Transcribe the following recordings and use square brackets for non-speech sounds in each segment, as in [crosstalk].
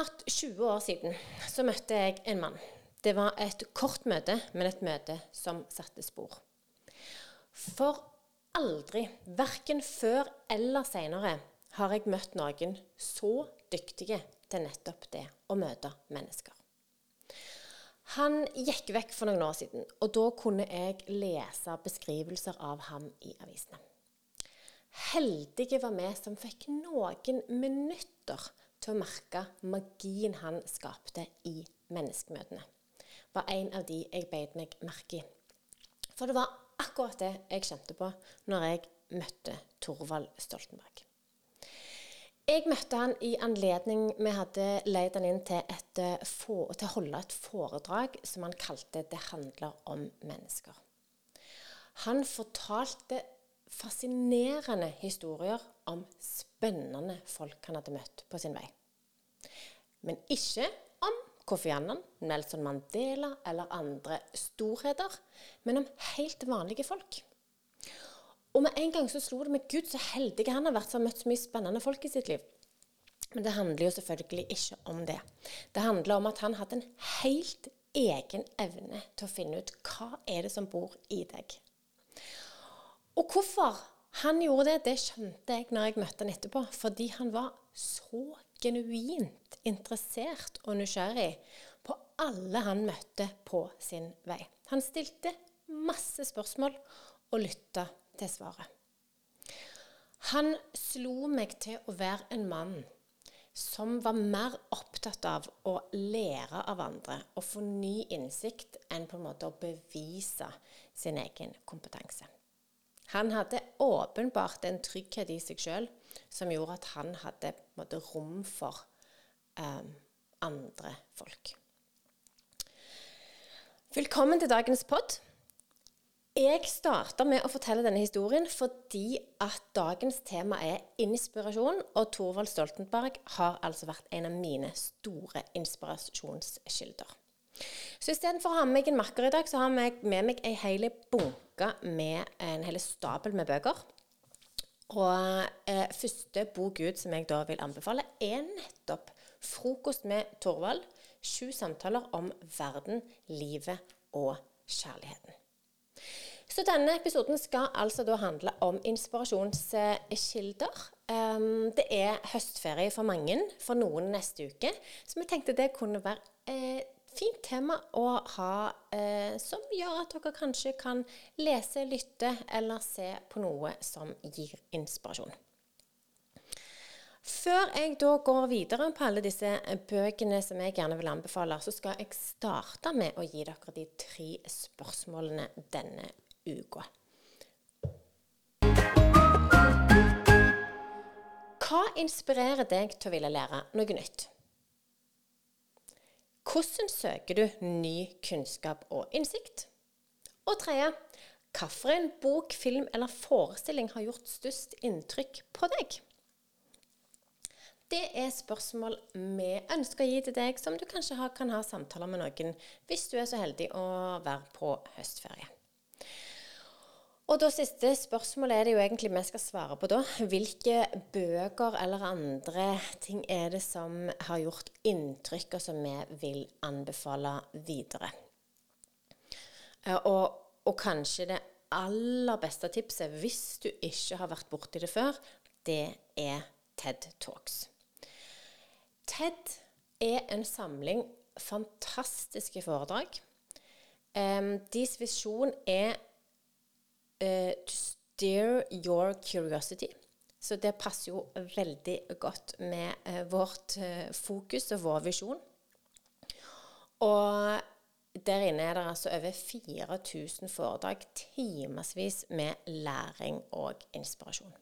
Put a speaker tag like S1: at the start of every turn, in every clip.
S1: snart 20 år siden så møtte jeg en mann. Det var et kort møte, men et møte som satte spor. For aldri, verken før eller seinere, har jeg møtt noen så dyktige til nettopp det å møte mennesker. Han gikk vekk for noen år siden, og da kunne jeg lese beskrivelser av ham i avisene. Heldige var vi som fikk noen minutter til å merke magien han skapte i menneskemøtene. var en av de jeg beit meg merke i. For det var akkurat det jeg kjente på når jeg møtte Torvald Stoltenberg. Jeg møtte han i anledning Vi hadde leid han inn til, et, for, til å holde et foredrag som han kalte 'Det handler om mennesker'. Han fortalte fascinerende historier om spennende folk han hadde møtt på sin vei. Men ikke om Kofi Annan, Nelson Mandela eller andre storheter, men om helt vanlige folk. Og med en gang så slo det meg Gud, så heldig han har vært som har møtt så mye spennende folk i sitt liv. Men det handler jo selvfølgelig ikke om det. Det handler om at han hadde en helt egen evne til å finne ut hva er det som bor i deg. Og hvorfor han gjorde det, det skjønte jeg når jeg møtte han etterpå. Fordi han var så genuint interessert og nysgjerrig på alle han møtte på sin vei. Han stilte masse spørsmål og lytta til svaret. Han slo meg til å være en mann som var mer opptatt av å lære av andre og få ny innsikt enn på en måte å bevise sin egen kompetanse. Han hadde åpenbart en trygghet i seg sjøl som gjorde at han hadde måte, rom for um, andre folk. Velkommen til dagens pod. Jeg starter med å fortelle denne historien fordi at dagens tema er inspirasjon, og Thorvald Stoltenberg har altså vært en av mine store inspirasjonskilder. Så istedenfor å ha med meg en makker i dag, så har jeg med meg ei hel bunke med en hel stabel med bøker. Og eh, første bok ut som jeg da vil anbefale, er nettopp 'Frokost med Thorvald'. Sju samtaler om verden, livet og kjærligheten. Så denne episoden skal altså da handle om inspirasjonskilder. Um, det er høstferie for mange, for noen neste uke. Så vi tenkte det kunne være et fint tema å ha eh, som gjør at dere kanskje kan lese, lytte eller se på noe som gir inspirasjon. Før jeg da går videre på alle disse bøkene som jeg gjerne vil anbefale, så skal jeg starte med å gi dere de tre spørsmålene denne uka. Hva inspirerer deg til å ville lære noe nytt? Hvordan søker du ny kunnskap og innsikt? Og tredje, hvilken bok, film eller forestilling har gjort størst inntrykk på deg? Det er spørsmål vi ønsker å gi til deg, som du kanskje kan ha samtaler med noen hvis du er så heldig å være på høstferie. Og da siste spørsmålet er det jo egentlig vi skal svare på da. Hvilke bøker eller andre ting er det som har gjort inntrykk, og som vi vil anbefale videre? Eh, og, og kanskje det aller beste tipset, hvis du ikke har vært borti det før, det er TED Talks. TED er en samling fantastiske foredrag. Um, deres visjon er uh, to steer your curiosity. Så det passer jo veldig godt med uh, vårt uh, fokus og vår visjon. Og der inne er det altså over 4000 foredrag, timevis med læring og inspirasjon.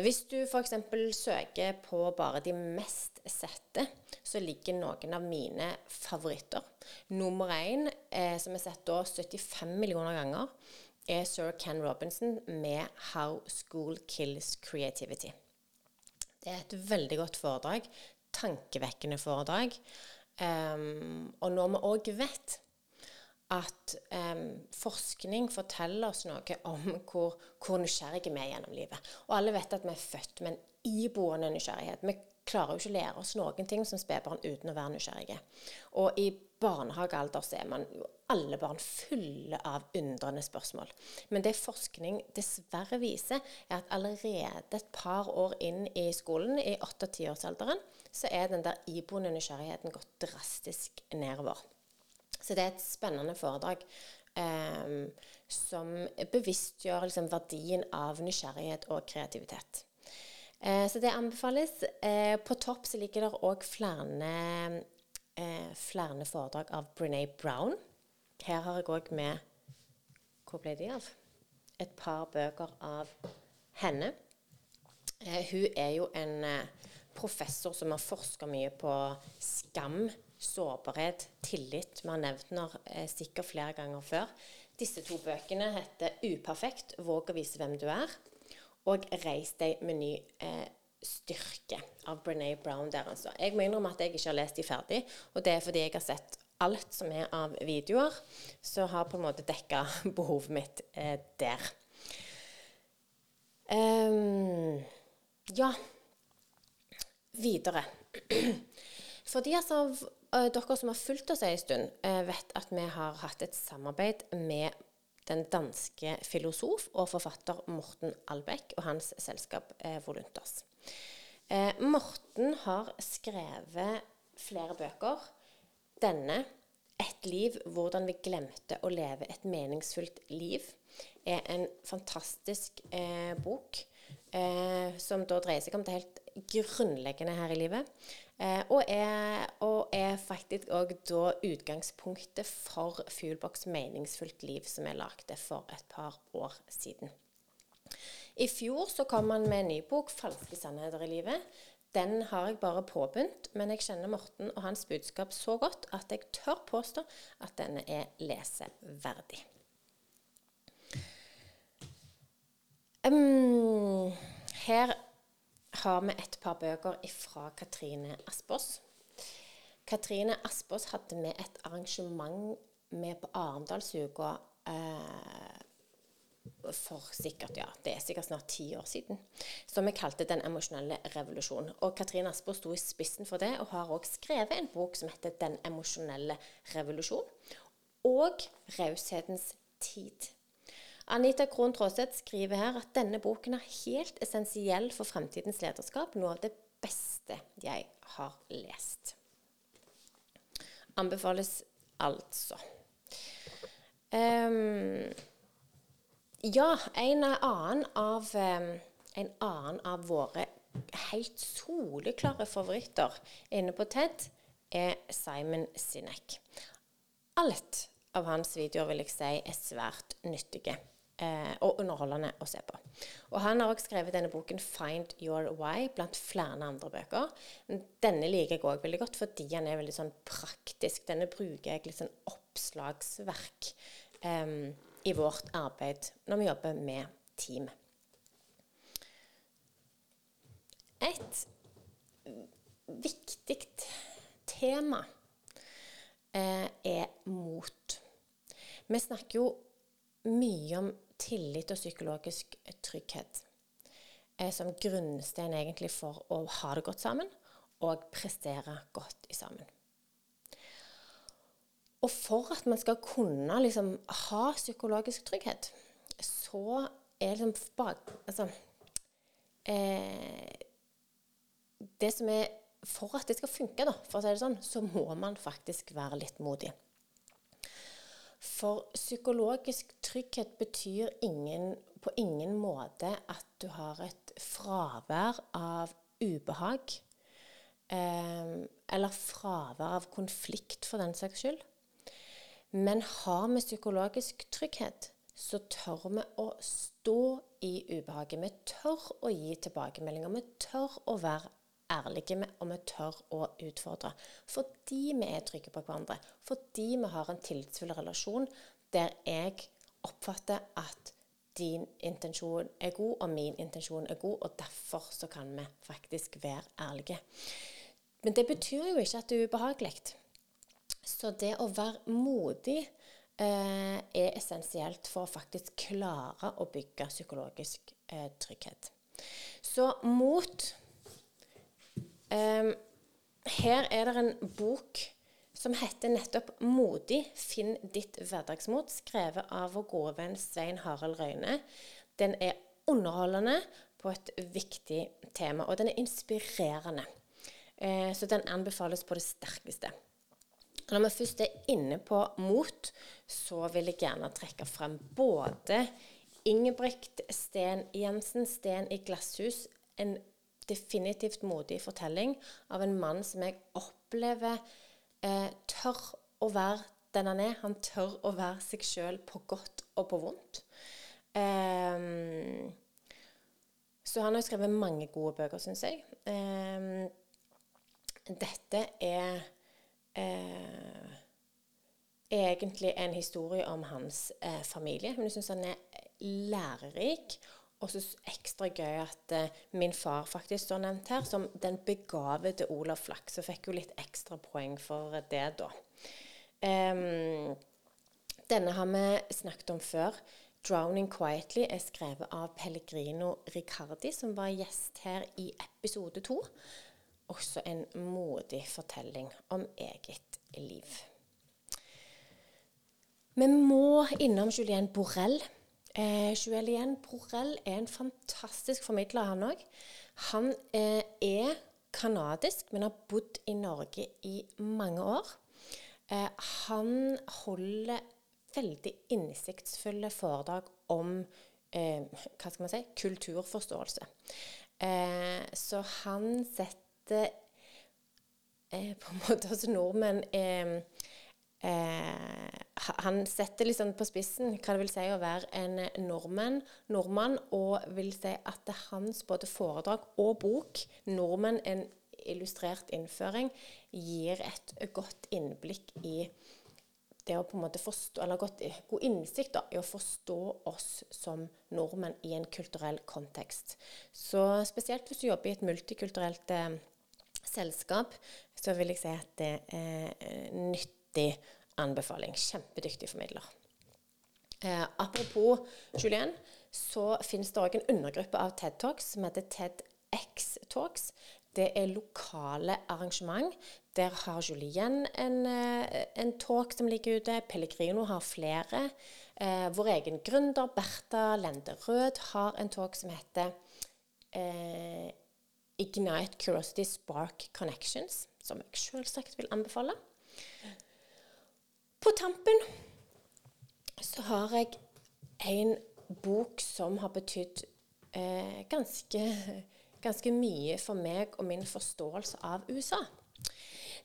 S1: Hvis du f.eks. søker på bare de mest sette, så ligger noen av mine favoritter. Nummer én, eh, som er sett da 75 millioner ganger, er sir Ken Robinson med 'How School Kills Creativity'. Det er et veldig godt foredrag. Tankevekkende foredrag. Um, og når vi òg vet at um, forskning forteller oss noe om hvor, hvor nysgjerrige vi er gjennom livet. Og alle vet at vi er født med en iboende nysgjerrighet. Vi klarer jo ikke å lære oss noen ting som spedbarn uten å være nysgjerrige. Og i barnehagealder så er man jo alle barn fulle av undrende spørsmål. Men det forskning dessverre viser, er at allerede et par år inn i skolen, i 8-10-årsalderen, så er den der iboende nysgjerrigheten gått drastisk nedover. Så det er et spennende foredrag eh, som bevisstgjør liksom, verdien av nysgjerrighet og kreativitet. Eh, så det anbefales. Eh, på topp så ligger det òg flere, eh, flere foredrag av Brené Brown. Her har jeg òg med Hvor ble de av? Et par bøker av henne. Hun er jo en professor som har forska mye på skam, sårbarhet, tillit. Vi har nevnt eh, sikkert flere ganger før. Disse to bøkene heter 'Uperfekt våg å vise hvem du er' og 'Reis deg med ny eh, styrke' av Brené Brown. der altså. Jeg må innrømme at jeg ikke har lest de ferdig, og det er fordi jeg har sett alt som er av videoer, så har på en måte dekka [laughs] behovet mitt eh, der. Um, ja, videre. [clears throat] For de altså, dere som har fulgt oss en stund, eh, vet at vi har hatt et samarbeid med den danske filosof og forfatter Morten Albeck og hans selskap eh, Voluntas. Eh, Morten har skrevet flere bøker. Denne, 'Et liv hvordan vi glemte å leve et meningsfullt liv', er en fantastisk eh, bok eh, som da dreier seg om det helt grunnleggende her i livet. Eh, og, er, og, er, faktisk òg da utgangspunktet for Fuelbox meningsfullt liv, som jeg lagde for et par år siden. I fjor så kom han med en ny bok, 'Falske sannheter i livet'. Den har jeg bare påbegynt, men jeg kjenner Morten og hans budskap så godt at jeg tør påstå at denne er leseverdig. Um, her har vi et par bøker fra Katrine Aspås. Katrine Aspås hadde med et arrangement med på Arendalsuka eh, for sikkert, ja, det er sikkert snart ti år siden, som vi kalte Den emosjonelle revolusjon. Og Katrine Aspås sto i spissen for det, og har også skrevet en bok som heter Den emosjonelle revolusjon, og Raushetens tid. Anita Krohn Traaseth skriver her at denne boken er helt essensiell for fremtidens lederskap. Noe av det beste jeg har lest. Anbefales altså. Um, ja, en annen av, um, en annen av våre helt soleklare favoritter inne på TED er Simon Sinek. Alt av hans videoer vil jeg si er svært nyttige eh, og underholdende å se på. Og Han har også skrevet denne boken 'Find Your Why' blant flere andre bøker. Denne liker jeg òg veldig godt fordi den er veldig sånn praktisk. Denne bruker jeg litt sånn oppslagsverk eh, i vårt arbeid når vi jobber med team. Et viktig tema eh, er mot. Vi snakker jo mye om tillit og psykologisk trygghet er som grunnsten egentlig for å ha det godt sammen og prestere godt i sammen. Og for at man skal kunne liksom, ha psykologisk trygghet, så er liksom altså, eh, Det som er For at det skal funke, da, for å si det sånn, så må man faktisk være litt modig. For psykologisk trygghet betyr ingen, på ingen måte at du har et fravær av ubehag. Eh, eller fravær av konflikt, for den saks skyld. Men har vi psykologisk trygghet, så tør vi å stå i ubehaget. Vi tør å gi tilbakemeldinger. Vi tør å være ærlige med, og vi tør å utfordre. Fordi vi er trygge på hverandre. Fordi vi har en tillitsfull relasjon der jeg oppfatter at din intensjon er god, og min intensjon er god, og derfor så kan vi faktisk være ærlige. Men det betyr jo ikke at det er ubehagelig. Så det å være modig eh, er essensielt for å faktisk klare å bygge psykologisk eh, trygghet. Så mot Um, her er det en bok som heter nettopp 'Modig finn ditt hverdagsmot', skrevet av vår gode venn Svein Harald Røyne. Den er underholdende på et viktig tema, og den er inspirerende. Eh, så den anbefales på det sterkeste. Når vi først er inne på mot, så vil jeg gjerne trekke frem både Ingebrigt Sten Jensen, 'Sten i glasshus', en definitivt modig fortelling av en mann som jeg opplever eh, tør å være den han er. Han tør å være seg sjøl på godt og på vondt. Eh, så han har skrevet mange gode bøker, syns jeg. Eh, dette er uh, egentlig en historie om hans uh, familie, men jeg syns han er lærerik. Og så ekstra gøy at uh, min far faktisk står nevnt her som den begavede Olav Flak. Så fikk jo litt ekstra poeng for det, da. Um, denne har vi snakket om før. 'Drowning Quietly' er skrevet av Pellegrino Riccardi, som var gjest her i episode to. Også en modig fortelling om eget liv. Vi må innom Julien Borrell. Eh, Julien Borrell er en fantastisk formidler, han òg. Han eh, er kanadisk, men har bodd i Norge i mange år. Eh, han holder veldig innsiktsfulle foredrag om eh, hva skal man si, kulturforståelse. Eh, så han setter eh, på en måte oss nordmenn eh, eh, Han setter liksom på spissen hva det vil si å være en nordmann, nordmann og vil si at hans både foredrag og bok, 'Nordmenn en illustrert innføring', gir et godt innblikk i det å på en måte forstå, eller godt, god innsikt da, i å forstå oss som nordmenn i en kulturell kontekst. Så spesielt hvis du jobber i et multikulturelt eh, selskap, så vil jeg si at det er eh, nyttig anbefaling. Kjempedyktig formidler. Eh, apropos Julien, så finnes det òg en undergruppe av TED Talks som heter TEDx Talks. Det er lokale arrangement. Der har Julien en, eh, en talk som ligger ute. Pellegrino har flere. Eh, vår egen gründer Bertha Lende Rød har en talk som heter eh, Ignite Curiosity Spark Connections, som jeg selvsagt vil anbefale. På tampen så har jeg en bok som har betydd eh, ganske ganske mye for meg og min forståelse av USA.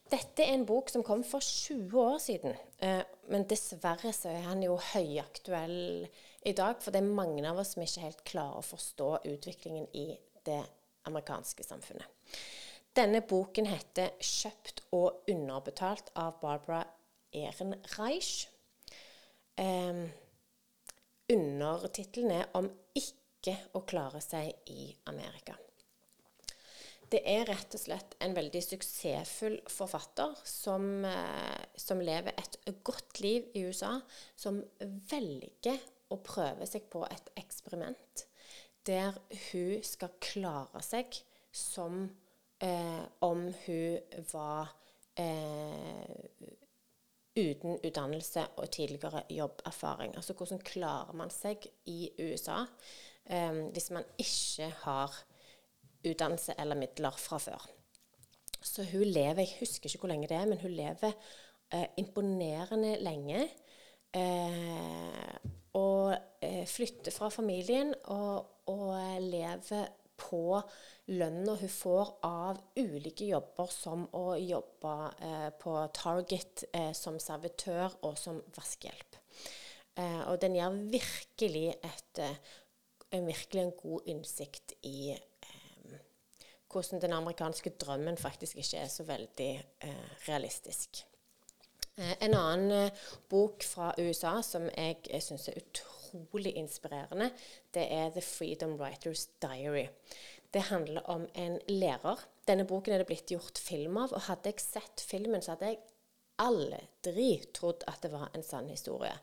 S1: Dette er en bok som kom for 20 år siden, eh, men dessverre så er han jo høyaktuell i dag, for det er mange av oss som ikke helt klarer å forstå utviklingen i det amerikanske samfunnet. Denne boken heter 'Kjøpt og underbetalt' av Barbara Ehrenreich. Um, Undertittelen er 'Om ikke å klare seg i Amerika'. Det er rett og slett en veldig suksessfull forfatter som, eh, som, lever et godt liv i USA, som velger å prøve seg på et eksperiment der hun skal klare seg som eh, om hun var eh, uten utdannelse og tidligere jobberfaring. Altså hvordan klarer man seg i USA eh, hvis man ikke har utdannelse eller midler fra før. Så hun lever Jeg husker ikke hvor lenge det er, men hun lever eh, imponerende lenge. Eh, og eh, flytter fra familien og, og lever på lønna hun får av ulike jobber, som å jobbe eh, på Target eh, som servitør og som vaskehjelp. Eh, og den gir virkelig, et, virkelig en god innsikt i hvordan den amerikanske drømmen faktisk ikke er så veldig eh, realistisk. Eh, en annen eh, bok fra USA som jeg, jeg syns er utrolig inspirerende, det er The Freedom Writers Diary. Det handler om en lærer. Denne boken er det blitt gjort film av, og hadde jeg sett filmen, så hadde jeg aldri trodd at det var en sann historie.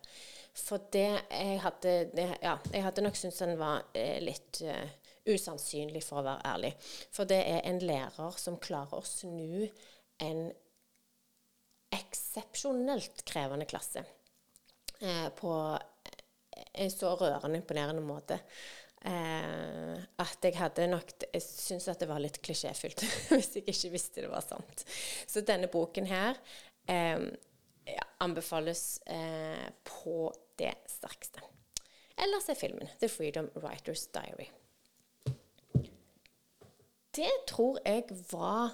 S1: For det jeg hadde, ja, jeg hadde nok syntes den var eh, litt uh, usannsynlig, for å være ærlig. For det er en lærer som klarer å snu en eksepsjonelt krevende klasse eh, på en så rørende imponerende måte. Eh, at jeg hadde nok Jeg syns at det var litt klisjéfylt [laughs] hvis jeg ikke visste det var sant. Så denne boken her eh, anbefales eh, på det sterkeste. Eller se filmen 'The Freedom Writers Diary'. Det tror jeg var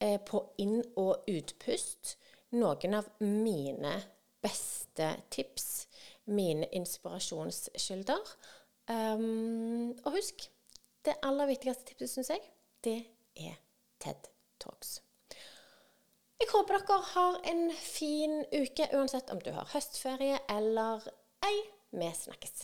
S1: eh, på inn- og utpust noen av mine beste tips. Mine inspirasjonskilder. Um, og husk, det aller viktigste tipset, syns jeg, det er TED Talks. Jeg håper dere har en fin uke, uansett om du har høstferie eller ei. Vi snakkes.